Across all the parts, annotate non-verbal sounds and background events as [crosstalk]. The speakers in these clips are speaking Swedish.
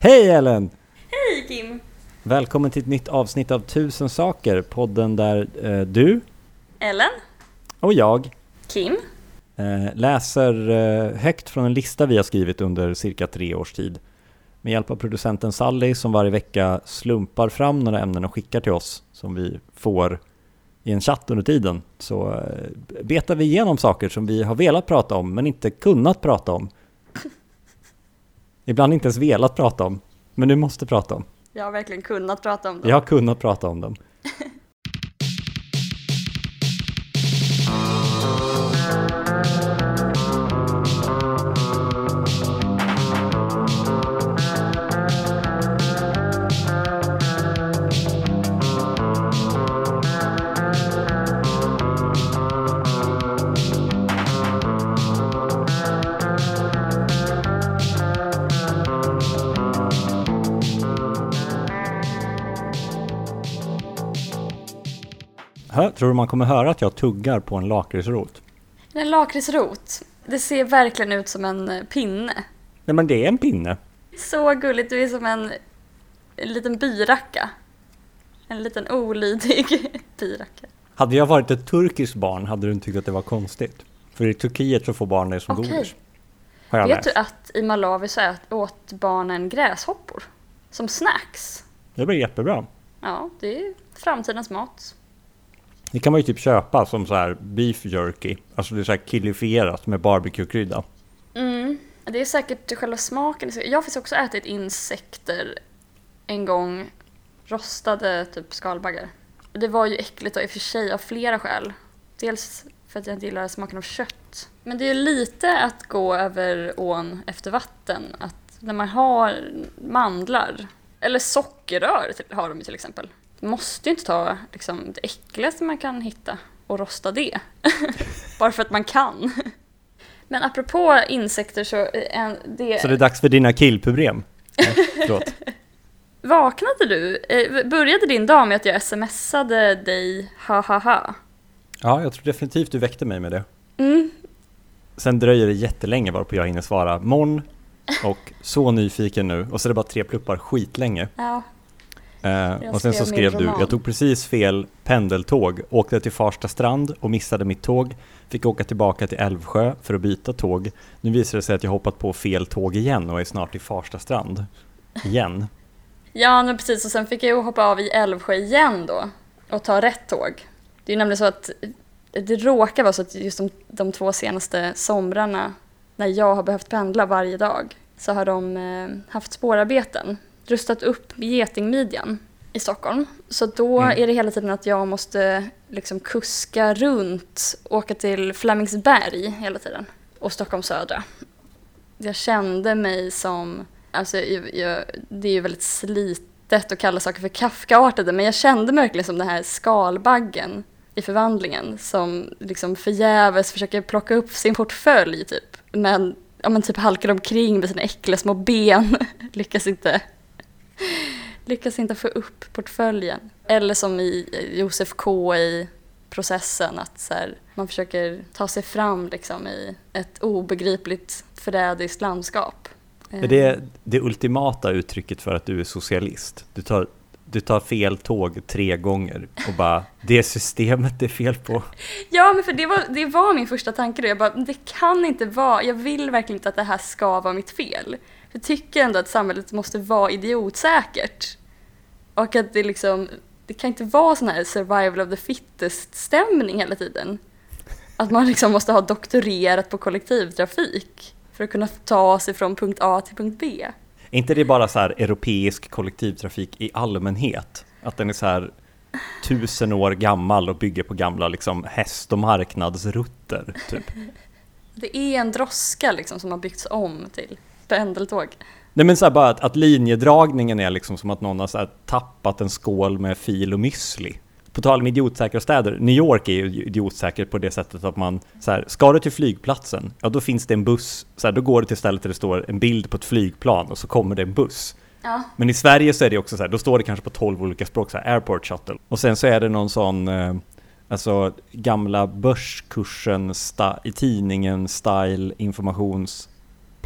Hej Ellen! Hej Kim! Välkommen till ett nytt avsnitt av Tusen saker, podden där eh, du Ellen? och jag Kim? eh, läser eh, högt från en lista vi har skrivit under cirka tre års tid. Med hjälp av producenten Sally som varje vecka slumpar fram några ämnen och skickar till oss som vi får i en chatt under tiden. Så eh, betar vi igenom saker som vi har velat prata om men inte kunnat prata om. Ibland inte ens velat prata om, men nu måste prata om. Jag har verkligen kunnat prata om det. Jag har kunnat prata om dem. [laughs] tror du man kommer höra att jag tuggar på en lakritsrot? En lakritsrot. Det ser verkligen ut som en eh, pinne. Nej men det är en pinne. Så gulligt, du är som en, en liten byracka. En liten olydig [laughs] byracka. Hade jag varit ett turkiskt barn hade du inte tyckt att det var konstigt. För i Turkiet så får barn det som Okej. godis. Har jag Vet du läst. att i Malawi så åt barnen gräshoppor? Som snacks. Det blir jättebra. Ja, det är framtidens mat. Det kan man ju typ köpa som så här beef jerky. Alltså det är så här killifierat med barbecue-krydda. Mm. Det är säkert själva smaken. Jag har faktiskt också ätit insekter en gång. Rostade typ skalbaggar. Det var ju äckligt och i och för sig av flera skäl. Dels för att jag inte gillar smaken av kött. Men det är ju lite att gå över ån efter vatten. Att när man har mandlar, eller sockerrör har de ju till exempel. Man måste ju inte ta liksom, det äckligaste man kan hitta och rosta det. [laughs] Bara för att man kan. Men apropå insekter så, eh, en, det, Så det är dags för dina killproblem. Förlåt. [laughs] vaknade du? Eh, började din dag med att jag smsade dig ha ha ha? Ja, jag tror definitivt du väckte mig med det. Mm. Sen dröjer det jättelänge varpå jag hinner svara morgon och så nyfiken nu. Och så är det bara tre pluppar skitlänge. Ja. Eh, och sen så skrev du, roman. jag tog precis fel pendeltåg, åkte till Farsta strand och missade mitt tåg. Fick åka tillbaka till Älvsjö för att byta tåg. Nu visar det sig att jag hoppat på fel tåg igen och är snart i Farsta strand. Igen. [laughs] ja, men precis. Och sen fick jag hoppa av i Älvsjö igen då och ta rätt tåg. Det är nämligen så att det råkar vara så att just de, de två senaste somrarna när jag har behövt pendla varje dag så har de eh, haft spårarbeten, rustat upp getingmidjan i Stockholm. Så då Mm. är det hela tiden att jag måste liksom kuska runt, åka till Flemingsberg hela tiden och Stockholm södra. Jag kände mig som, alltså jag, jag, det är ju väldigt slitet att kalla saker för Kafkaartade, men jag kände mig verkligen som den här skalbaggen i förvandlingen som liksom förgäves försöker plocka upp sin portfölj typ. Men, ja, men typ halkar omkring med sina äckliga små ben, [laughs] lyckas inte lyckas inte få upp portföljen. Eller som i Josef K i processen, att så här, man försöker ta sig fram liksom i ett obegripligt förrädiskt landskap. Är det det ultimata uttrycket för att du är socialist? Du tar, du tar fel tåg tre gånger och bara, [laughs] det systemet det är fel på. Ja, men för det var, det var min första tanke då. Jag bara, det kan inte vara, jag vill verkligen inte att det här ska vara mitt fel. Jag tycker ändå att samhället måste vara idiotsäkert. Och att det liksom, det kan inte vara sån här survival of the fittest stämning hela tiden. Att man liksom måste ha doktorerat på kollektivtrafik för att kunna ta sig från punkt A till punkt B. Är inte det bara så här europeisk kollektivtrafik i allmänhet? Att den är så här tusen år gammal och bygger på gamla liksom häst och marknadsrutter, typ. Det är en droska liksom som har byggts om till pendeltåg. Nej men så här bara att, att linjedragningen är liksom som att någon har tappat en skål med fil och müsli. På tal om idiotsäkra städer, New York är ju idiotsäker på det sättet att man så här, ska du till flygplatsen, ja då finns det en buss, så här, då går du till stället där det står en bild på ett flygplan och så kommer det en buss. Ja. Men i Sverige så är det också så här, då står det kanske på 12 olika språk, så här airport shuttle. Och sen så är det någon sån, eh, alltså gamla börskursen sta, i tidningen style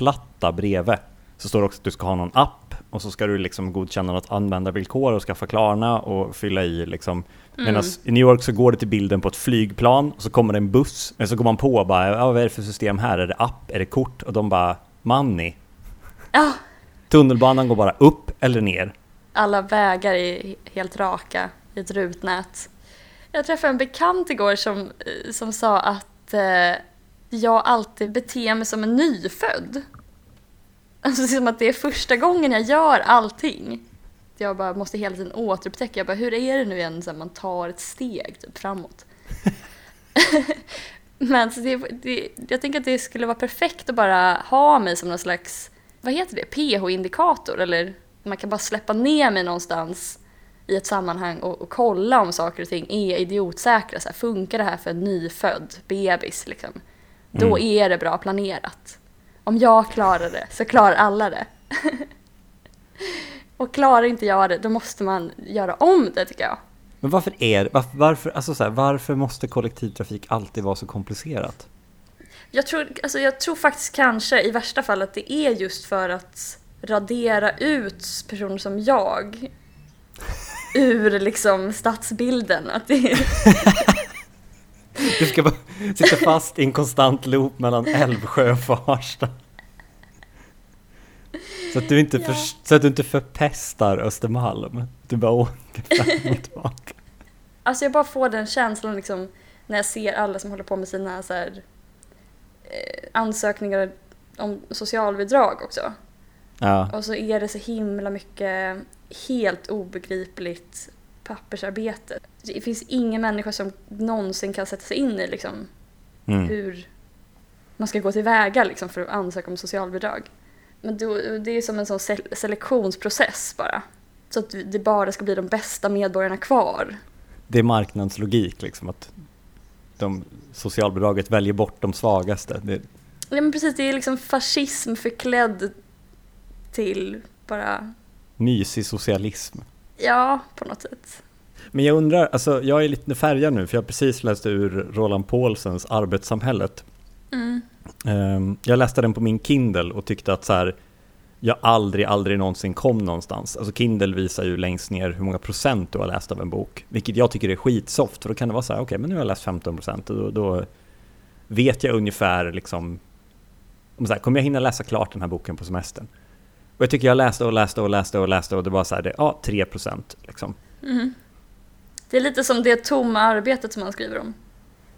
informationsplatta bredvid. Så står det också att du ska ha någon app och så ska du liksom godkänna något användarvillkor och skaffa Klarna och fylla i liksom. Mm. Medan i New York så går det till bilden på ett flygplan och så kommer det en buss, men så går man på och bara, ja, vad är det för system här? Är det app? Är det kort? Och de bara, money. Ja, Tunnelbanan går bara upp eller ner. alla vägar är helt raka i ett rutnät. Jag träffade en bekant igår som, eh, som sa att eh, jag alltid beter mig som en nyfödd. Alltså det är som att det är första gången jag gör allting. Jag bara måste hela tiden återupptäcka, jag bara, hur är det nu igen när man tar ett steg typ, framåt? [laughs] Men så det, det, jag tänker att det skulle vara perfekt att bara ha mig som någon slags, vad heter det, pH-indikator eller man kan bara släppa ner mig någonstans i ett sammanhang och, och kolla om saker och ting är idiotsäkra. Så här, funkar det här för en nyfödd bebis? Liksom? Då Mm. är det bra planerat. Om jag klarar det så klarar alla det. [laughs] och klarar inte jag det, då måste man göra om det tycker jag. Men varför är varför, varför, alltså så här, varför måste kollektivtrafik alltid vara så komplicerat? Jag tror, alltså jag tror faktiskt kanske i värsta fall att det är just för att radera ut personer som jag [laughs] ur liksom stadsbilden. Att det är, [laughs] Du ska bara sitta fast i en konstant loop mellan Älvsjö och Farsta. Så att du inte, Ja. för, så att du inte förpestar Östermalm. Du bara åker fram och tillbaka. alltså jag bara får den känslan liksom när jag ser alla som håller på med sina så här, eh, ansökningar om socialbidrag också. Ja, Och så är det så himla mycket helt obegripligt pappersarbete. Det finns ingen människa som någonsin kan sätta sig in i liksom, mm. hur man ska gå tillväga liksom, för att ansöka om socialbidrag. Men då, det är som en sån sel- selektionsprocess bara. Så att det bara ska bli de bästa medborgarna kvar. det är marknadslogik liksom att de, socialbidraget väljer bort de svagaste. Det, Ja men precis, det är liksom fascism förklädd till bara, mysig socialism. Ja på något sätt. Men jag undrar, alltså jag är lite färgad nu för jag har precis läst ur Roland Paulsens Arbetssamhället. Mm. Ehm, Jag läste den på min Kindle och tyckte att så här, jag aldrig, aldrig någonsin kom någonstans. Alltså Kindle visar ju längst ner hur många procent du har läst av en bok, vilket jag tycker är skitsoft, för då kan det vara så här, okej, men nu har jag läst 15 procent och då, då vet jag ungefär liksom, om så här, kommer jag hinna läsa klart den här boken på semestern? Och jag tycker jag läste och läste och läste och läste och det var så här, det, ja, 3 procent liksom. Mhm. Det är lite som det tomma arbetet som han skriver om.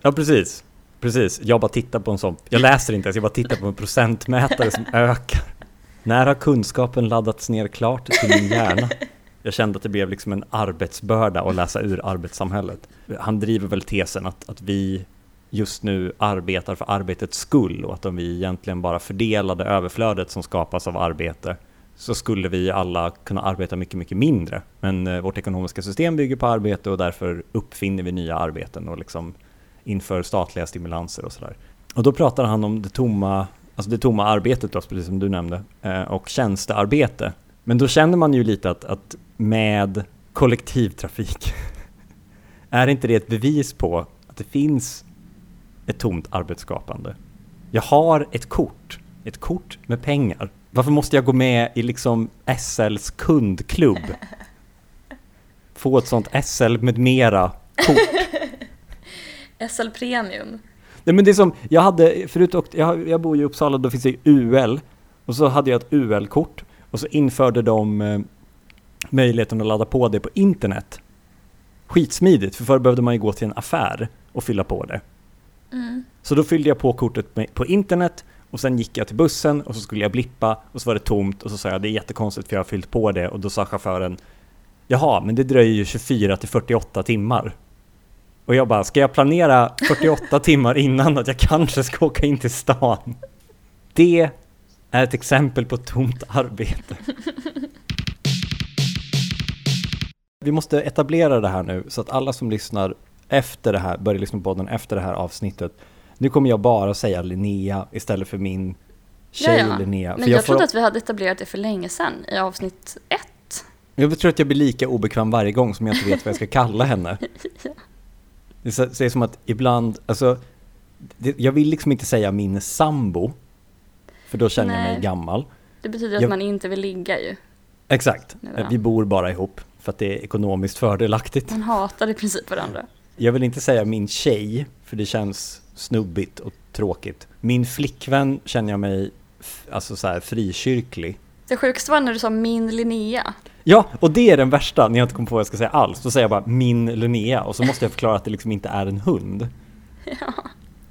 Ja, precis. Precis. Jag bara tittar på en sån. Jag läser inte ens, jag bara tittar på en procentmätare som [laughs] ökar. När har kunskapen laddats ner klart till min hjärna? Jag kände att det blev liksom en arbetsbörda att läsa ur arbetssamhället. Han driver väl tesen att, att vi just nu arbetar för arbetets skull och att om vi egentligen bara fördelade överflödet som skapas av arbete så skulle vi alla kunna arbeta mycket, mycket mindre. Men eh, vårt ekonomiska system bygger på arbete och därför uppfinner vi nya arbeten och liksom inför statliga stimulanser och sådär. Och då pratar han om det tomma, alltså det tomma arbetet då, precis som du nämnde, eh, och tjänstearbete. Men då känner man ju lite att, att med kollektivtrafik [laughs] är inte det ett bevis på att det finns ett tomt arbetsskapande? Jag har ett kort, ett kort med pengar. Varför måste jag gå med i liksom SLs kundklubb? Få ett sånt SL med mera kort. [laughs] SL Premium. Nej men det är som, jag hade, förut åkte, jag, jag bor i Uppsala, då finns det UL. Och så hade jag ett UL-kort. Och så införde de eh, möjligheten att ladda på det på internet. Skitsmidigt, för förr behövde man ju gå till en affär och fylla på det. Mm. Så då fyllde jag på kortet med, på internet och sen gick jag till bussen och så skulle jag blippa och så var det tomt och så sa jag det är jättekonstigt för jag har fyllt på det och då sa chauffören Jaha, men det dröjer ju 24 till 48 timmar. Och jag bara, ska jag planera 48 [laughs] timmar innan att jag kanske ska åka in till stan? Det är ett exempel på tomt arbete. [laughs] Vi måste etablera det här nu så att alla som lyssnar efter det här, börjar lyssna på podden efter det här avsnittet. Nu kommer jag bara säga Linnea istället för min tjej Ja, ja. Linnea. Men jag, jag, får, trodde att vi hade etablerat det för länge sedan i avsnitt ett. jag tror att jag blir lika obekväm varje gång som jag inte vet vad jag ska kalla henne. [laughs] Så, det är som att ibland, alltså, det, jag vill liksom inte säga min sambo, för då känner jag Nej. mig gammal. Det betyder att Jag- man inte vill ligga ju. Exakt. Vi bor bara ihop för att det är ekonomiskt fördelaktigt. Man hatar i princip varandra. Jag vill inte säga min tjej, för det känns snubbigt och tråkigt. Min flickvän känner jag mig alltså så här frikyrklig. Det sjukaste var när du sa min Linnea. Ja, och det är den värsta när jag inte kommer på vad jag ska säga alls. Då säger jag bara min Linnea och så måste jag förklara att det liksom inte är en hund. [laughs]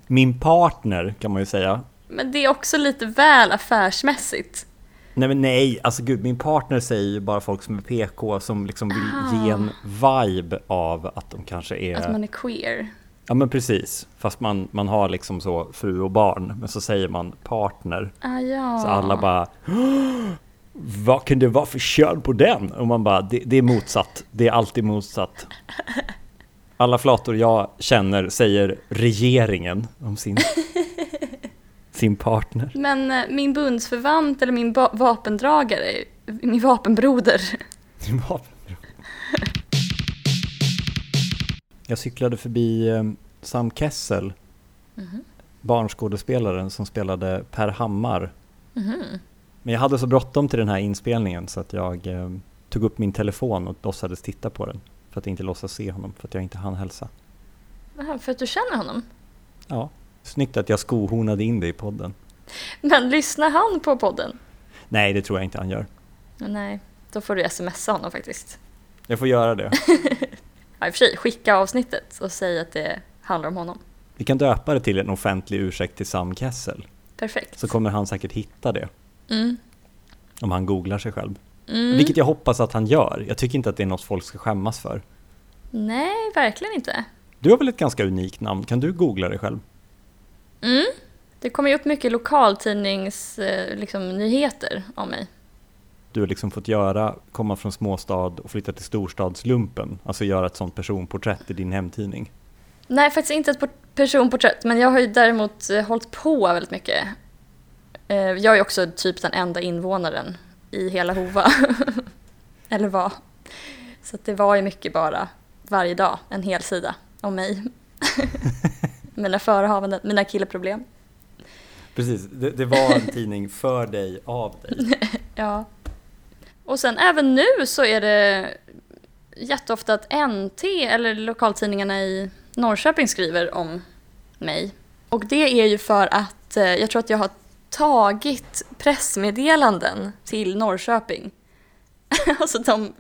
Min partner kan man ju säga. Men det är också lite väl affärsmässigt. Nej men nej, alltså gud min partner säger ju bara folk som är PK som liksom vill Ah. ge en vibe av att de kanske är... Att man är queer. Ja men precis, fast man, man har liksom så fru och barn, men så säger man partner. Ah, ja. Så alla bara "Åh, Vad kan det vara för kön på den? Och man bara, det, det är motsatt. Det är alltid motsatt. [laughs] Alla flator jag känner säger regeringen om sin, [laughs] sin partner. Men eh, min bundsförvant eller min vapendragare, min vapenbroder. [laughs] Sin vapenbror. Jag cyklade förbi eh, Sam Kessel, Mhm. barnskådespelaren som spelade Per Hammar Mhm. Men jag hade så bråttom till den här inspelningen så att jag eh, tog upp min telefon och låtsades titta på den. För att inte låtsas se honom, för att jag inte hann hälsa. Aha, för att du känner honom? Ja, snyggt att jag skohornade in det i podden. Men lyssnar han på podden? Nej, det tror jag inte han gör. Nej, då får du smsa honom faktiskt. Jag får göra det. [laughs] Ja, i och för sig, skicka avsnittet och säg att det handlar om honom. Vi kan döpa det till en offentlig ursäkt till Sam Kessel. Perfekt. Så kommer han säkert hitta det Mm. om han googlar sig själv. Mm. Vilket jag hoppas att han gör. Jag tycker inte att det är något folk ska skämmas för. Nej, verkligen inte. Du har väl ett ganska unikt namn? Kan du googla dig själv? Mm. Det kommer ju upp mycket lokaltidnings eh, liksom, nyheter om mig. Du har liksom fått göra, komma från småstad och flytta till storstadslumpen. Alltså göra ett sånt personporträtt i din hemtidning. Nej, faktiskt inte ett por- personporträtt, men jag har ju däremot eh, hållit på väldigt mycket. Eh, jag är också typ den enda invånaren i hela Hova. [laughs] Eller vad. Så det var ju mycket bara varje dag, en hel sida om mig. [laughs] mina förehavanden, mina killeproblem. Precis, det, det var en tidning för dig, av dig. [laughs] Ja. Och sen även nu så är det jätteofta att NT eller lokaltidningarna i Norrköping skriver om mig. Och det är ju för att eh, jag tror att jag har tagit pressmeddelanden till Norrköping. [laughs] alltså de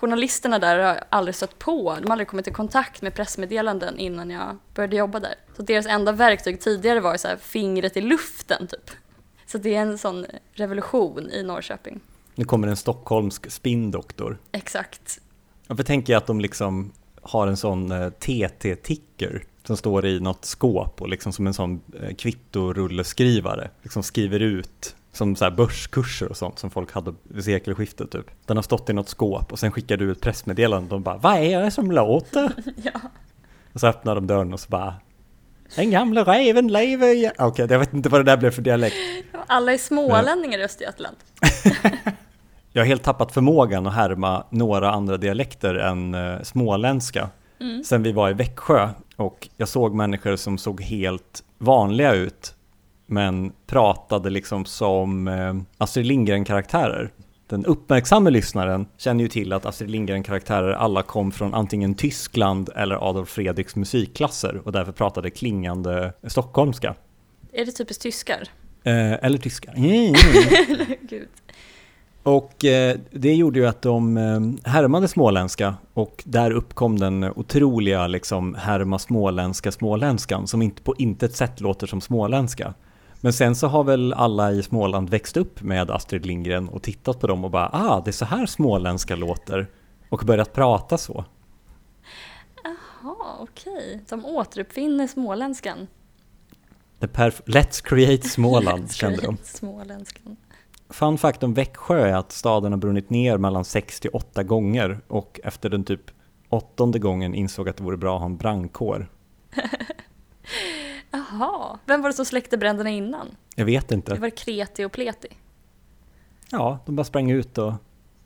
journalisterna där har jag aldrig stött på, de har aldrig kommit i kontakt med pressmeddelanden innan jag började jobba där. Så deras enda verktyg tidigare var så här fingret i luften typ. Så det är en sån revolution i Norrköping. Nu kommer en stockholmsk spindoktor. Exakt. Varför tänker jag att de liksom har en sån eh, TT-ticker som står i något skåp och liksom som en sån eh, kvittorulleskrivare liksom skriver ut som så här börskurser och sånt som folk hade vid sekelskiftet typ. Den har stått i något skåp och sen skickar du ett pressmeddelande och de bara Vad är det som låter? [laughs] Ja. Och så öppnar de dörren och så bara Den gamle räven lever igen. Okej, jag vet inte vad det där blev för dialekt. [laughs] Alla är smålänningar i Östergötland. [laughs] Jag har helt tappat förmågan att härma några andra dialekter än eh, småländska. Mm. Sen vi var i Växjö och jag såg människor som såg helt vanliga ut men pratade liksom som eh, Astrid Lindgren-karaktärer. Den uppmärksamma lyssnaren känner ju till att Astrid Lindgren-karaktärer alla kom från antingen Tyskland eller Adolf Fredriks musikklasser och därför pratade klingande stockholmska. Är det typiskt tyskar? Eh, eller tyska. [laughs] Mm. Gud. Och eh, det gjorde ju att de eh, härmade småländska och där uppkom den otroliga liksom härma småländska småländskan som inte på intet sätt låter som småländska. Men sen så har väl alla i Småland växt upp med Astrid Lindgren och tittat på dem och bara ah, det är så här småländska låter och börjat prata så. Jaha, okej. De återuppfinner småländskan. Let's create Småland kände de. Småländskan. Fun fact om Växjö är att staden har brunnit ner mellan 6 till 8 gånger och efter den typ åttonde gången insåg att det vore bra att ha en brandkår. [laughs] Jaha. Vem var det som släckte bränderna innan? Jag vet Det inte. var Kreti och Pleti. Ja, de bara sprang ut och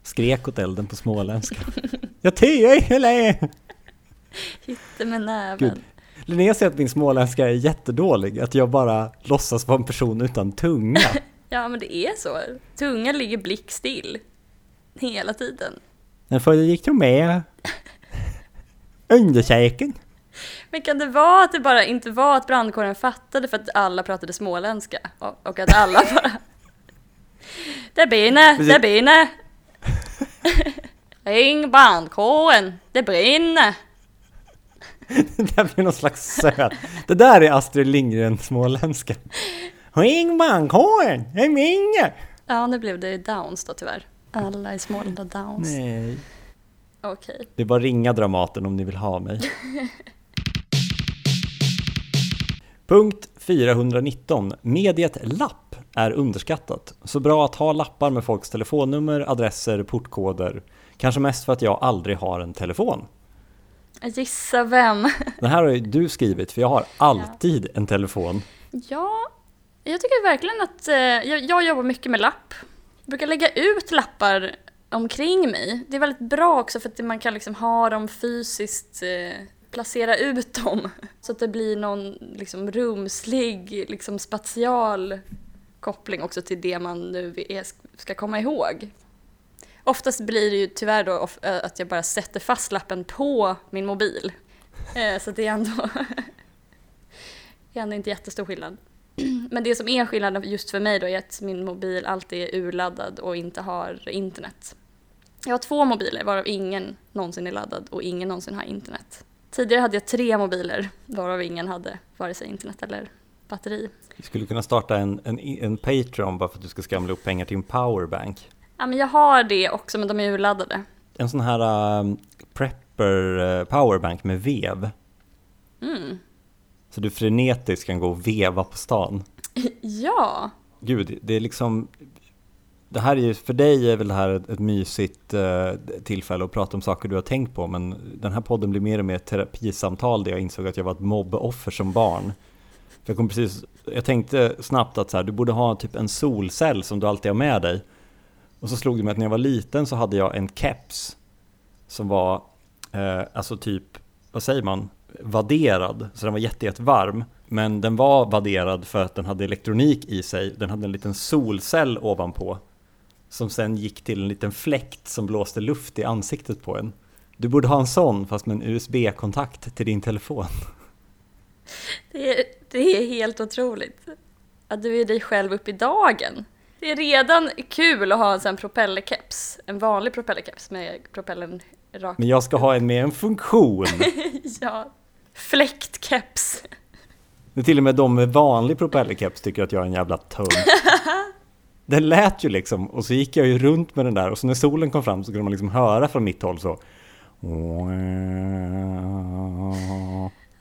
skrek åt elden på småländska. [laughs] Jag tyr eller? Hitte med näven. Gud. Linnea säger att min småländska är jättedålig, att jag bara låtsas vara en person utan tunga. [laughs] Ja, men det är så. Tungan ligger blickstill. hela tiden. Men för det gick du med [laughs] underkäken. Men kan det vara att det bara inte var att brandkåren fattade för att alla pratade småländska och, att alla [laughs] bara Det brinner, det brinner! Ring brandkåren, det brinner! [laughs] Det där blir någon slags söt. Det där är Astrid Lindgren småländska. Ring brandkåren, det brinner! Ja, nu blev det downs då tyvärr. Alla i Småland har downs. Nej. Okej. Det är bara ringa Dramaten om ni vill ha mig. [laughs] Punkt 419. Mediet lapp är underskattat. Så bra att ha lappar med folks telefonnummer, adresser, portkoder. Kanske mest för att jag aldrig har en telefon. Gissa vem? [laughs] Det här har ju du skrivit, för jag har alltid en telefon. Ja, jag tycker verkligen att eh, jag, jag jobbar mycket med lapp. Jag brukar lägga ut lappar omkring mig. Det är väldigt bra också för att man kan liksom ha dem fysiskt, eh, placera ut dem. Så att det blir någon liksom rumslig, liksom spatial koppling också till det man nu är, ska komma ihåg. Oftast blir det ju tyvärr då att jag bara sätter fast lappen på min mobil. Eh, så det är ändå, [laughs] det är ändå inte jättestor skillnad. [clears throat] Men det som är skillnaden just för mig då är att min mobil alltid är urladdad och inte har internet. Jag har två mobiler varav ingen någonsin är laddad och ingen någonsin har internet. Tidigare hade jag tre mobiler varav ingen hade vare sig internet eller batteri. Vi skulle kunna starta en, en, en Patreon bara för att du ska skramla upp pengar till en powerbank. Ja men jag har det också men de är urladdade. En sån här um, prepper uh, powerbank med vev. Mm. Så du frenetiskt kan gå och veva på stan. Ja, Gud, det är liksom... Det här är ju, för dig är väl det här ett, ett mysigt eh, tillfälle att prata om saker du har tänkt på, men den här podden blir mer och mer ett terapisamtal där jag insåg att jag var ett mobboffer som barn. För jag, kom precis, jag tänkte snabbt att så här, du borde ha typ en solcell som du alltid har med dig. Och så slog det mig att när jag var liten så hade jag en keps som var, eh, alltså typ, vad säger man, vadderad. Så den var jätte, jätte varm. Men den var vadderad för att den hade elektronik i sig. Den hade en liten solcell ovanpå. Som sen gick till en liten fläkt som blåste luft i ansiktet på en. Du borde ha en sån fast med en USB-kontakt till din telefon. det är, det är helt otroligt. Att du är dig själv upp i dagen. Det är redan kul att ha en sån propellerkeps. En vanlig propellerkeps med propellern rakt. Men jag ska ha en med en funktion. [laughs] Ja, fläktkeps. Det är till och med de med vanlig propellerkeps tycker att jag är en jävla tönt. [laughs] Den lät ju liksom, och så gick jag ju runt med den där och så när solen kom fram så kunde man liksom höra från mitt håll så.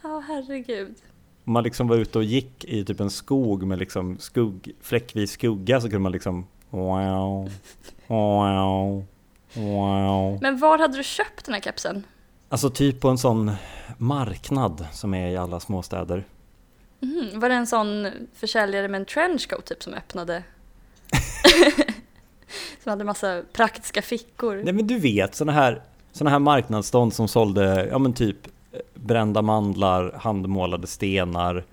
Ja, herregud. Om man liksom var ute och gick i typ en skog med liksom skugg, fläckvis skugga så kunde man liksom wow, wow, wow. Men var hade du köpt den här kepsen? Alltså typ på en sån marknad som är i alla småstäder. Mhm, Var det en sån försäljare med en trenchcoat typ som öppnade? [laughs] som hade massa praktiska fickor. Nej men du vet såna här, såna här marknadsstånd som sålde, ja men typ eh, brända mandlar, handmålade stenar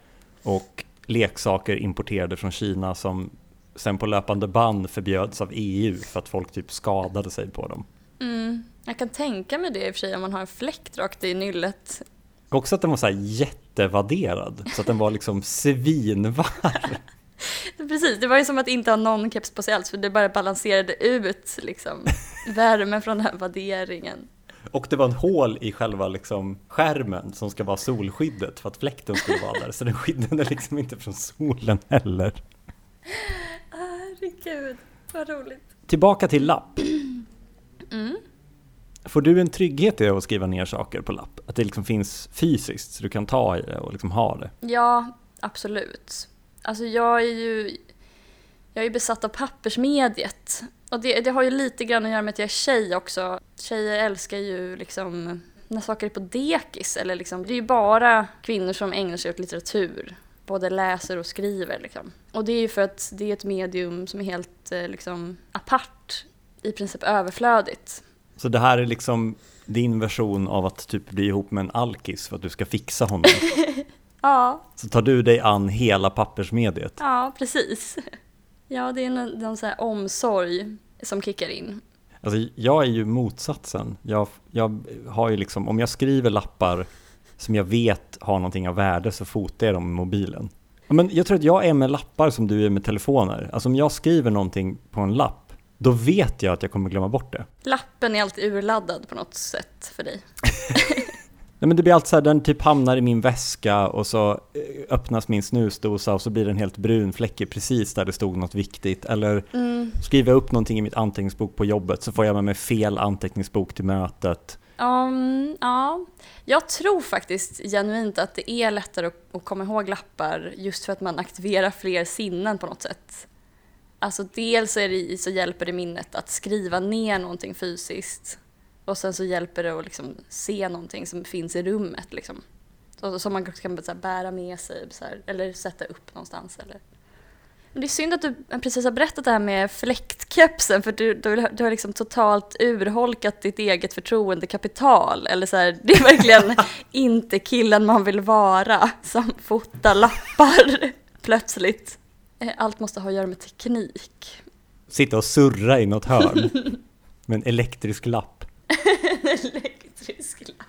och leksaker importerade från Kina som sen på löpande band förbjöds av EU för att folk typ skadade sig på dem. Mm, jag kan tänka mig det i och för sig om man har en fläkt rakt i nyllet. Också att den var så här jättevadderad, så att den var liksom svinvarm. [laughs] [laughs] Precis, det var ju som att inte ha någon keps på sig alls för det bara balanserade ut liksom [laughs] värmen från den här vadderingen. Och det var en hål i själva liksom skärmen som ska vara solskyddet för att fläkten skulle vara där. Så den skyddade liksom inte från solen heller. Herregud, vad roligt. Tillbaka till lapp. [clears throat] Mm. Får du en trygghet i att skriva ner saker på lapp? Att det liksom finns fysiskt så du kan ta i det och liksom ha det? Ja, absolut. Alltså jag är ju, jag är besatt av pappersmediet. Och det, det har ju lite grann att göra med att jag är tjej också. Tjejer älskar ju liksom när saker är på dekis. Eller liksom, det är ju bara kvinnor som ägnar sig åt litteratur. Både läser och skriver. Liksom. Och det är ju för att det är ett medium som är helt eh, liksom, apart, i princip överflödigt. Så det här är liksom din version av att typ bli ihop med en alkis för att du ska fixa honom. [laughs] Ja, Så tar du dig an hela pappersmediet. ja precis. [laughs] Ja, det är någon, någon så här omsorg som kickar in. Alltså jag är ju motsatsen. Jag, jag har ju liksom, om jag skriver lappar som jag vet har någonting av värde så fotar jag dem med mobilen. Men jag tror att jag är med lappar som du är med telefoner. Alltså om jag skriver någonting på en lapp, då vet jag att jag kommer glömma bort det. Lappen är alltid urladdad på något sätt för dig. [laughs] Nej men det blir alltid så här, den typ hamnar i min väska och så eh, öppnas min snusdosa och så blir den helt brunfläckig precis där det stod något viktigt. Eller Mm. skriver jag upp någonting i mitt anteckningsbok på jobbet så får jag med mig fel anteckningsbok till mötet. Um, ja, jag tror faktiskt genuint att det är lättare att, att komma ihåg lappar just för att man aktiverar fler sinnen på något sätt. Alltså dels är det, så hjälper det minnet att skriva ner någonting fysiskt och sen så hjälper det att liksom se någonting som finns i rummet liksom. Så, som man kan så här, bära med sig här, eller sätta upp någonstans. Eller. Men det är synd att du precis har berättat det här med fläktkepsen för du, du, du har liksom totalt urholkat ditt eget förtroendekapital. Eller så här, det är verkligen [laughs] inte killen man vill vara som fotar lappar [laughs] plötsligt. Eh, Allt måste ha att göra med teknik. Sitta och surra i något hörn med en elektrisk lapp. [laughs] Elektrisk lapp.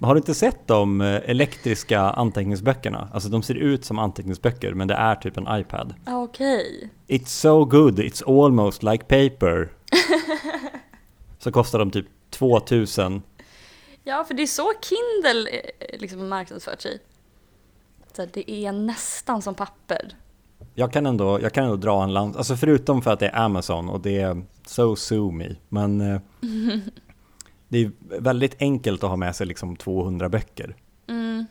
Har du inte sett de eh, elektriska anteckningsböckerna? Alltså de ser ut som anteckningsböcker men det är typ en iPad. Ah, Okej. It's so good, it's almost like paper. [laughs] Så kostar de typ 2000. Ja, för det är så Kindle eh, liksom marknadsfört sig. Så det är nästan som papper. Jag kan ändå, jag kan ändå dra en lans, alltså förutom för att det är Amazon och det är so sue me. Men eh, [laughs] det är väldigt enkelt att ha med sig liksom 200 böcker. Mm.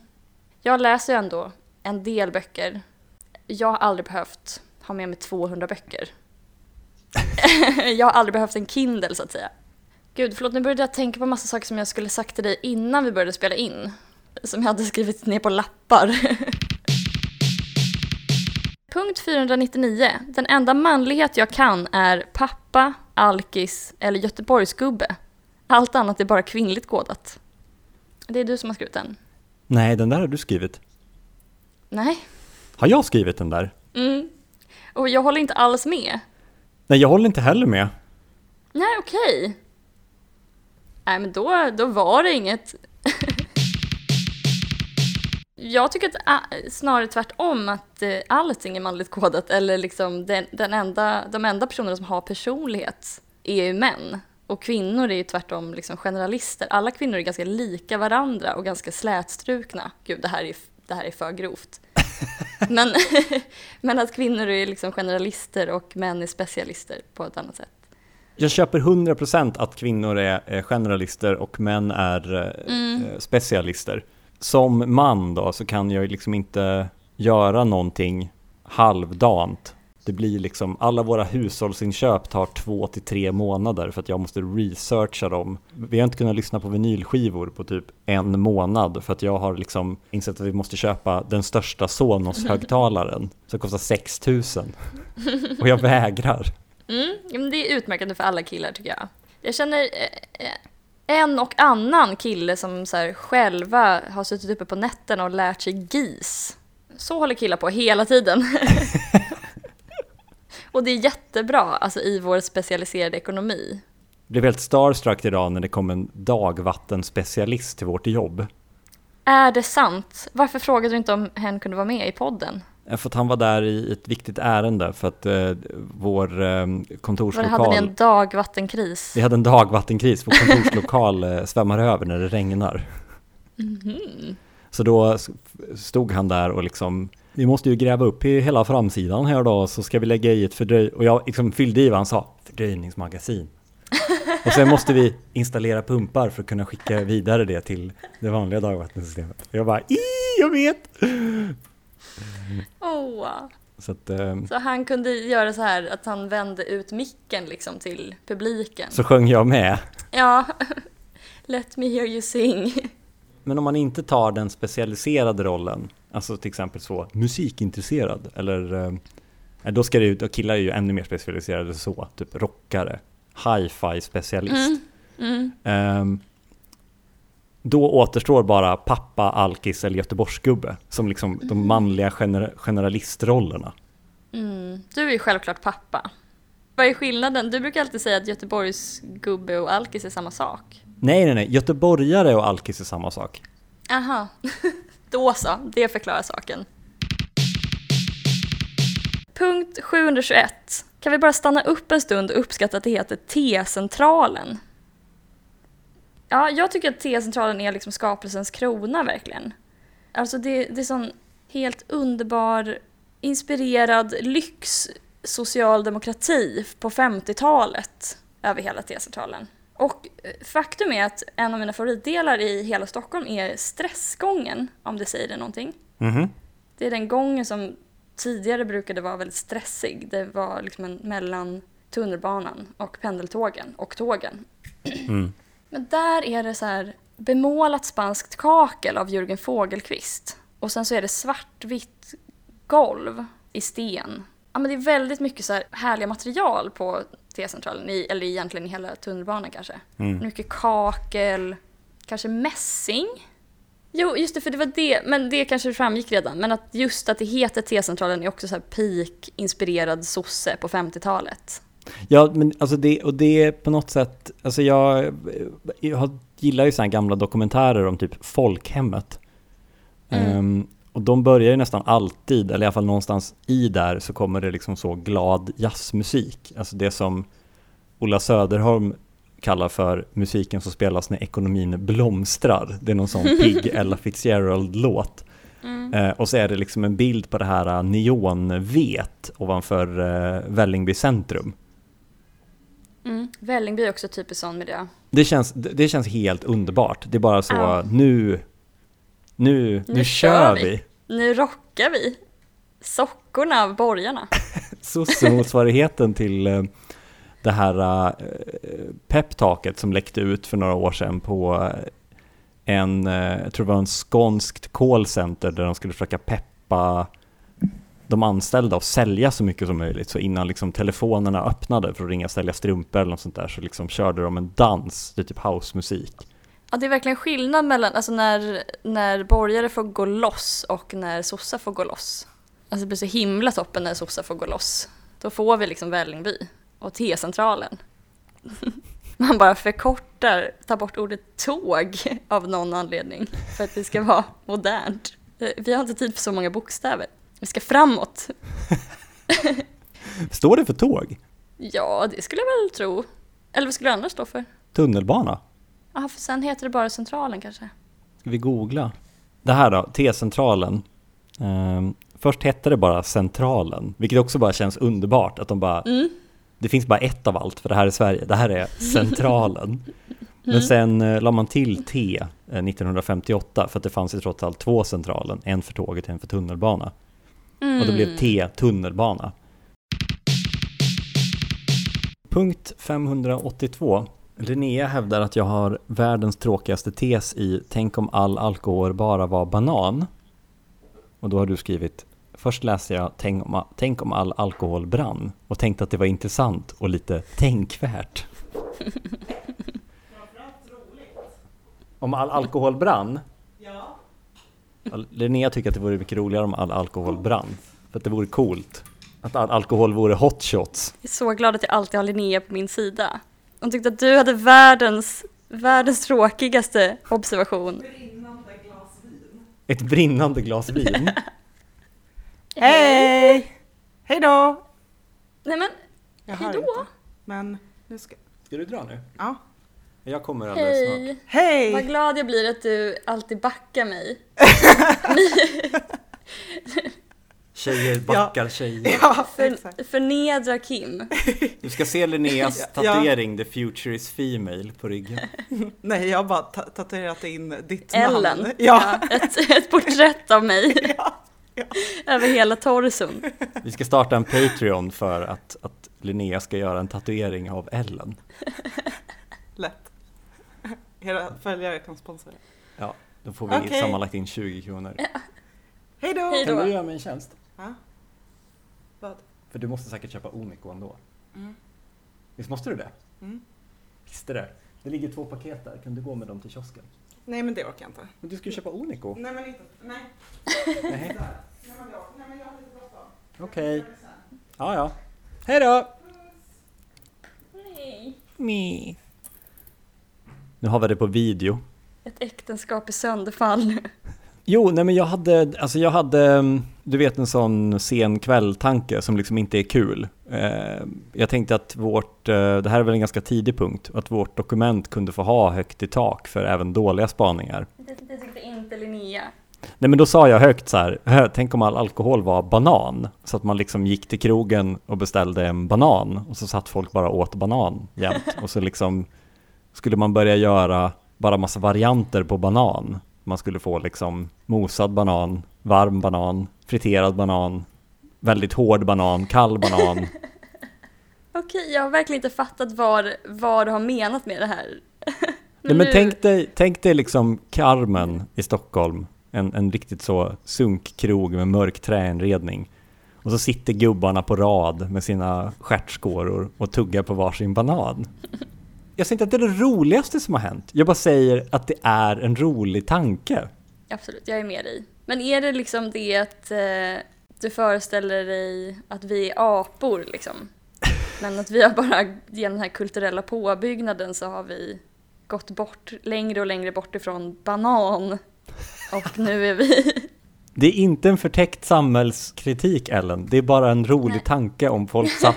Jag läser ju ändå en del böcker. Jag har aldrig behövt ha med mig 200 böcker. [laughs] jag har aldrig behövt en Kindle så att säga. Gud, förlåt, nu började jag tänka på massa saker som jag skulle sagt till dig innan vi började spela in. Som jag hade skrivit ner på lappar. [laughs] Punkt 499. Den enda manlighet jag kan är pappa, alkis eller Göteborgsgubbe. Allt annat är bara kvinnligt kodat. Det är du som har skrivit den. Nej, den där har du skrivit. Nej. Har jag skrivit den där? Mm. Och jag håller inte alls med. Nej, jag håller inte heller med. Nej, okej. Nej, men då, då var det inget. [laughs] jag tycker att äh, snarare tvärtom att äh, allting är manligt kodat. Eller liksom den, den enda, de enda personerna som har personlighet är ju män. Och kvinnor är ju tvärtom liksom generalister. Alla kvinnor är ganska lika varandra och ganska slätstrukna. Gud, det här är, det här är för grovt. [laughs] men, [laughs] men att kvinnor är liksom generalister och män är specialister på ett annat sätt. Jag köper 100% att kvinnor är generalister och män är eh, Mm. eh, specialister. Som man då så kan jag ju liksom inte göra någonting halvdant. Det blir liksom, alla våra hushållsinköp tar två till tre månader för att jag måste researcha dem. Vi har inte kunnat lyssna på vinylskivor på typ en månad för att jag har liksom insett att vi måste köpa den största Sonos-högtalaren som kostar 6000 [laughs] Och jag vägrar. Mm, men det är utmärkande för alla killar tycker jag. Jag känner eh, eh, en och annan kille som så själva har suttit uppe på nätterna och lärt sig GIS. Så håller killar på hela tiden. [laughs] och det är jättebra alltså, i vår specialiserade ekonomi. blev helt starstruck idag när det kom en dagvattenspecialist till vårt jobb. Är det sant? Varför frågade du inte om hen kunde vara med i podden? För att han var där i ett viktigt ärende för att eh, vår eh, Var hade kontorslokal... ni en dagvattenkris? Vi hade en dagvattenkris, vår kontorslokal eh, svämmar över när det regnar. Mhm. Så då stod han där och liksom Vi måste ju gräva upp i hela framsidan här då så ska vi lägga i ett fördröj... Och jag liksom fyllde i vad han sa, fördröjningsmagasin. Och sen måste vi installera pumpar för att kunna skicka vidare det till det vanliga dagvattensystemet. Jag bara, i, jag vet! Åh. Så att, eh, Så han kunde göra så här att han vände ut micken liksom till publiken. så sjöng jag med. Ja, [laughs] let me hear you sing. Men om man inte tar den specialiserade rollen, alltså till exempel så musikintresserad eller eh, då ska det ju, då killar är ju ännu mer specialiserade så, typ rockare, hi-fi specialist. Mm. Ehm, då återstår bara pappa, alkis eller göteborgsgubbe som liksom de manliga gener- generalistrollerna. Mm. Du är ju självklart pappa. Vad är skillnaden? Du brukar alltid säga att Göteborgs gubbe och alkis är samma sak. Nej, nej, nej. Göteborgare och alkis är samma sak. Aha, [laughs] då så, det förklarar saken. Punkt 721. Kan vi bara stanna upp en stund och uppskatta att det heter T-centralen? Ja, jag tycker att T-centralen är liksom skapelsens krona verkligen. Alltså det, det är sån helt underbar, inspirerad lyx socialdemokrati på 50-talet över hela T-centralen. Och eh, faktum är att en av mina favoritdelar i hela Stockholm är stressgången, om det säger det någonting. Mhm. Det är den gången som tidigare brukade vara väldigt stressig. Det var liksom en mellan tunnelbanan och pendeltågen och tågen. Mm. Men där är det så här bemålat spanskt kakel av Jörgen Fågelqvist. Och sen så är det svartvitt golv i sten. Ja, men det är väldigt mycket så här härliga material på T-centralen, i- eller egentligen i hela tunnelbanan kanske. Mm. Mycket kakel, kanske mässing. Jo, just det, för det var det, men det kanske framgick redan. Men att just att det heter T-centralen är också så här peak-inspirerad sosse på 50-talet. Ja, men alltså det, och det är på något sätt, alltså jag, jag gillar ju sådana gamla dokumentärer om typ folkhemmet. Mm. Ehm, och de börjar ju nästan alltid, eller i alla fall någonstans i där, så kommer det liksom så glad jazzmusik. Alltså det som Ola Söderholm kallar för musiken som spelas när ekonomin blomstrar. Det är någon sån [laughs] pigg Ella Fitzgerald-låt. Mm. Eh, och så är det liksom en bild på det här eh, neonvet ovanför eh, Vällingby centrum. Mm. Vällingby är också typiskt sån miljö. Det känns, det det känns helt underbart. Det är bara så, Ja. nu, nu, nu, Nu kör vi. vi. Nu rockar vi! Sockorna av borgarna. [laughs] Sosse-motsvarigheten till eh, det här eh, peptaket som läckte ut för några år sedan på eh, en, jag tror det var en skånskt callcenter där de skulle försöka peppa de anställda och sälja så mycket som möjligt. Så innan liksom telefonerna öppnade för att ringa och sälja strumpor eller något sånt där så liksom körde de en dans, det är typ housemusik. Ja, det är verkligen skillnad mellan alltså när, när borgare får gå loss och när sossar får gå loss. Alltså det blir så himla toppen när sossar får gå loss. Då får vi liksom Vällingby och T-centralen. [laughs] Man bara förkortar, tar bort ordet tåg av någon anledning för att det ska vara modernt. Eh, Vi har inte tid för så många bokstäver. Vi ska framåt. Står det för tåg? Ja, det skulle jag väl tro. Eller vad skulle det annars stå för? Tunnelbana? Ja, för sen heter det bara Centralen kanske. Ska vi googla? Det här då, T-centralen. Ehm, först hette det bara Centralen, vilket också bara känns underbart att de bara, Mm. det finns bara ett av allt för det här är Sverige, det här är Centralen. Men Mm. sen eh, la man till T eh, 1958 för att det fanns ju trots allt två Centralen, en för tåget och en för tunnelbana. Och då blev Mm. T tunnelbana. Punkt 582. Linnea hävdar att jag har världens tråkigaste tes i Tänk om all alkohol bara var banan. Och då har du skrivit Först läste jag Tänk om, tänk om all alkohol brann och tänkte att det var intressant och lite tänkvärt. [laughs] om all alkohol brann? Ja. Linnea tycker att det vore mycket roligare om all alkohol brann. För att det vore coolt. Att all alkohol vore hot shots. Jag är så glad att jag alltid har Linnea på min sida. Hon tyckte att du hade världens, världens tråkigaste observation. Brinnande glas vin. Ett brinnande glas vin. [laughs] [laughs] Hej! Hej då! Nej men, Jag Hej hör då. inte. Men nu ska... Ska du dra nu? Ja. Jag kommer alldeles snart. hej! Hej! Vad glad jag blir att du alltid backar mig. [laughs] Tjejer backar tjejer. Ja. För, förnedra Kim. Du ska se Linneas [laughs] Ja. tatuering, the future is female, på ryggen. [laughs] Nej, jag har bara ta- tatuerat in ditt Ellen. namn. Ja. Ja, ett, ett porträtt av mig. [laughs] Ja, ja. Över hela torson. Vi ska starta en Patreon för att, att Linnea ska göra en tatuering av Ellen. Lätt. Era följare kan sponsra. Ja, då får vi Okej. sammanlagt in 20 kronor. Hej då! Hej Kan då. du göra mig en tjänst? Ja. Vad? För du måste säkert köpa Onico ändå. Mm. Visst måste du det? Mm. Visste det. Det ligger två paket där, kan du gå med dem till kiosken? Nej, men det orkar jag inte. Men du ska ju köpa Onico. Nej, men inte. Nej. Nej. Där. Nej, men jag, nej, men jag har lite bråttom. Okej. Ja, ja. Hej då! Me. Nu har vi det på video. Ett äktenskap i sönderfall. Jo, nej men jag hade, alltså jag hade, mm, du vet en sån sen kvälltanke som liksom inte är kul. Eh, jag tänkte att vårt, eh, det här är väl en ganska tidig punkt, att vårt dokument kunde få ha högt i tak för även dåliga spaningar. Det, det tyckte inte Linnea. Nej men då sa jag högt så här, "Hö, tänk om all alkohol var banan, så att man liksom gick till krogen och beställde en banan och så satt folk bara åt banan jämt [laughs] och så liksom skulle man börja göra bara massa varianter på banan. Man skulle få liksom mosad banan, varm banan, friterad banan, väldigt hård banan, kall banan. [laughs] Okej, jag har verkligen inte fattat vad, vad du har menat med det här. Nej, men tänk dig, tänk dig liksom Carmen i Stockholm, en, en riktigt så sunkkrog med mörk träinredning. Och så sitter gubbarna på rad med sina stjärtskåror och tuggar på varsin banan. Jag säger inte att det är det roligaste som har hänt, jag bara säger att det är en rolig tanke. Absolut, jag är med dig. Men är det liksom det att eh, du föreställer dig att vi är apor liksom? [laughs] Men att vi har bara, genom den här kulturella påbyggnaden så har vi gått bort, längre och längre bort ifrån banan. Och nu är vi... [laughs] Det är inte en förtäckt samhällskritik Ellen, det är bara en rolig Nej. tanke om folk satt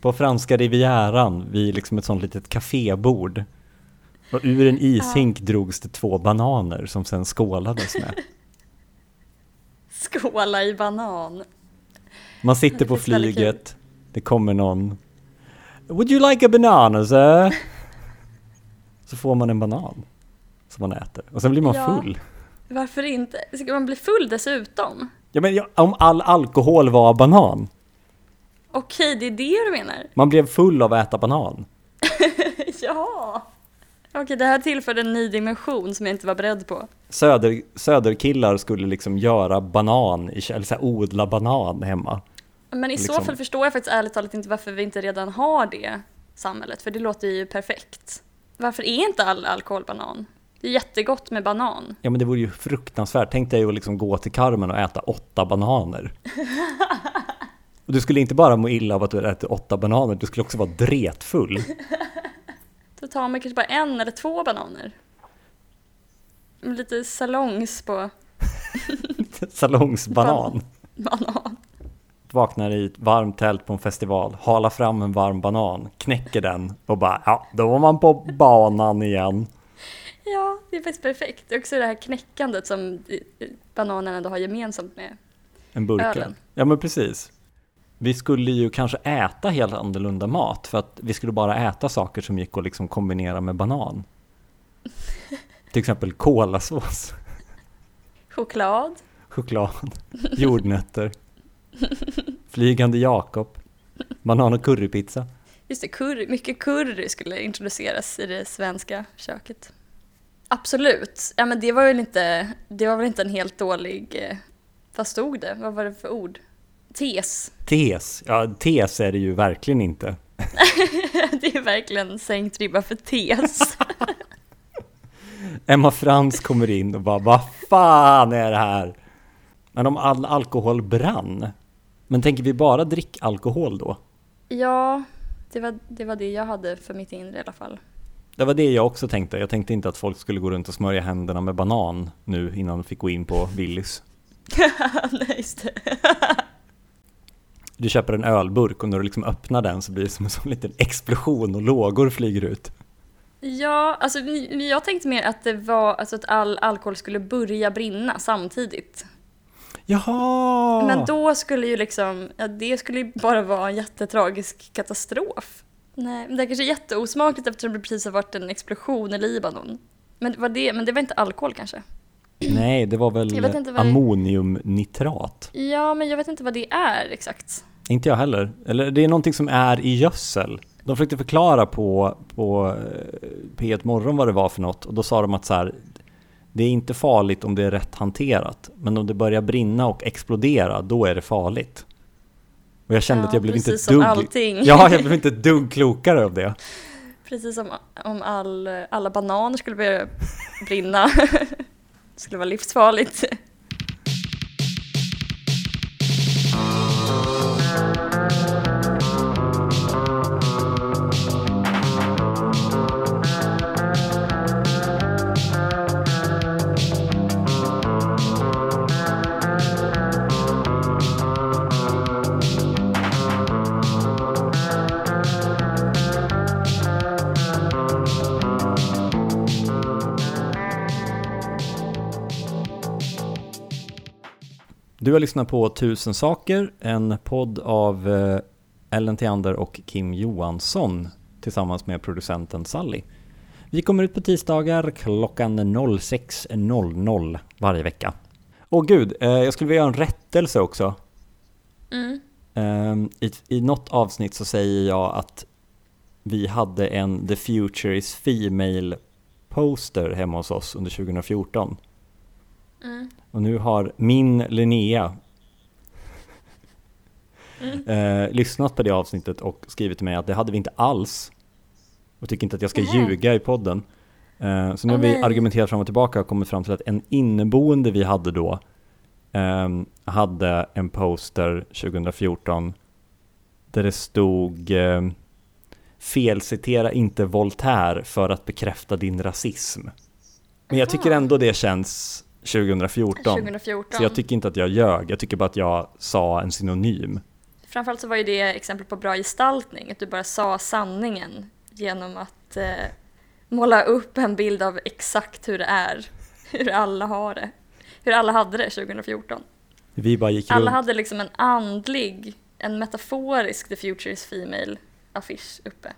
på franska rivieran vid liksom ett sånt litet kafébord. Och ur en ishink drogs det två bananer som sen skålades med. [laughs] Skåla i banan. Man sitter på flyget, det kommer någon Would you like a banana sir? [laughs] Så får man en banan som man äter och sen blir man Ja. full. Varför inte? Ska man bli full dessutom? Ja men ja, om all alkohol var banan, Okej, det är det du menar? man blev full av att äta banan. [laughs] ja! Okej, det här tillförde en ny dimension som jag inte var beredd på. Söder, söderkillar skulle liksom göra banan, eller så här, odla banan hemma. Men i så Liksom. fall förstår jag faktiskt ärligt talat inte varför vi inte redan har det samhället, för det låter ju perfekt. Varför är inte all alkohol banan? Det är jättegott med banan. Ja men det vore ju fruktansvärt, tänk dig att liksom gå till Carmen och äta åtta bananer. [laughs] Och du skulle inte bara må illa av att du äter åtta bananer, du skulle också vara dretfull. [laughs] Då tar man kanske bara en eller två bananer. Lite salongs på [laughs] Salongsbanan. banan. Vaknar i ett varmt tält på en festival, halar fram en varm banan, knäcker den och bara ja, då var man på banan igen. Ja, det är faktiskt perfekt. Det är också det här knäckandet som bananen ändå har gemensamt med En burk. Ölen. Ja men precis. Vi skulle ju kanske äta helt annorlunda mat för att vi skulle bara äta saker som gick att liksom kombinera med banan. Till exempel kolasås, choklad. choklad, jordnötter, flygande Jakob, banan och currypizza. Just det, curry, mycket curry skulle introduceras i det svenska köket. Absolut. Ja, men det var väl inte, det var väl inte en helt dålig... eh, Vad stod det? Vad var det för ord? Tes. Tes, ja tes är det ju verkligen inte. [laughs] det är verkligen sänkt ribba för tes. [laughs] Emma Frans kommer in och bara vad fan är det här? Men om all alkohol brann, men tänker vi bara drick alkohol då? ja, det var, det var det jag hade för mitt inre i alla fall. Det var det jag också tänkte. Jag tänkte inte att folk skulle gå runt och smörja händerna med banan nu innan de fick gå in på Willys. [laughs] Nej, just det. Du köper en ölburk och när du liksom öppnar den så blir det som en sån liten explosion och lågor flyger ut. Ja, alltså jag tänkte mer att det var alltså att all alkohol skulle börja brinna samtidigt. Jaha! Men då skulle ju liksom, ja, det skulle ju bara vara en jättetragisk katastrof. Nej, men det är kanske är jätteosmakligt eftersom det precis har varit en explosion i Libanon. Men, var det, men det var inte alkohol kanske? Nej, det var väl vad det- ammoniumnitrat. Ja, men jag vet inte vad det är exakt. Inte jag heller. Eller det är någonting som är i gödsel. De försökte förklara på, på eh, P1 Morgon vad det var för något och då sa de att så här, det är inte farligt om det är rätt hanterat, men om det börjar brinna och explodera, då är det farligt. Och jag kände Ja, att jag blev inte ett dugg... allting. Ja, jag blev inte ett dugg klokare av det. Precis som om all, alla bananer skulle börja brinna. det [laughs] skulle vara livsfarligt. Du har lyssnat på Tusen saker, en podd av eh, Ellen Theander och Kim Johansson tillsammans med producenten Sally. Vi kommer ut på tisdagar klockan 06.00 varje vecka. Åh gud, eh, jag skulle vilja göra en rättelse också. Mm. Um, i, I något avsnitt så säger jag att vi hade en The Future is Female poster hemma hos oss under 2014. Mm. Och nu har min Linnea Mm. eh, lyssnat på det avsnittet och skrivit till mig att det hade vi inte alls. Och tycker inte att jag ska Nähä. ljuga i podden. Eh, så nu har vi nej. argumenterat fram och tillbaka och kommit fram till att en inneboende vi hade då ehm, hade en poster 2014 där det stod ehm, felcitera inte Voltaire för att bekräfta din rasism. Men jag tycker ändå det känns 2014. 2014. Så jag tycker inte att jag ljög, jag tycker bara att jag sa en synonym. Framförallt så var ju det exempel på bra gestaltning, att du bara sa sanningen genom att eh, måla upp en bild av exakt hur det är, hur alla har det, hur alla hade det 2014. Vi bara gick Alla runt. hade liksom en andlig, en metaforisk The Future is Female affisch uppe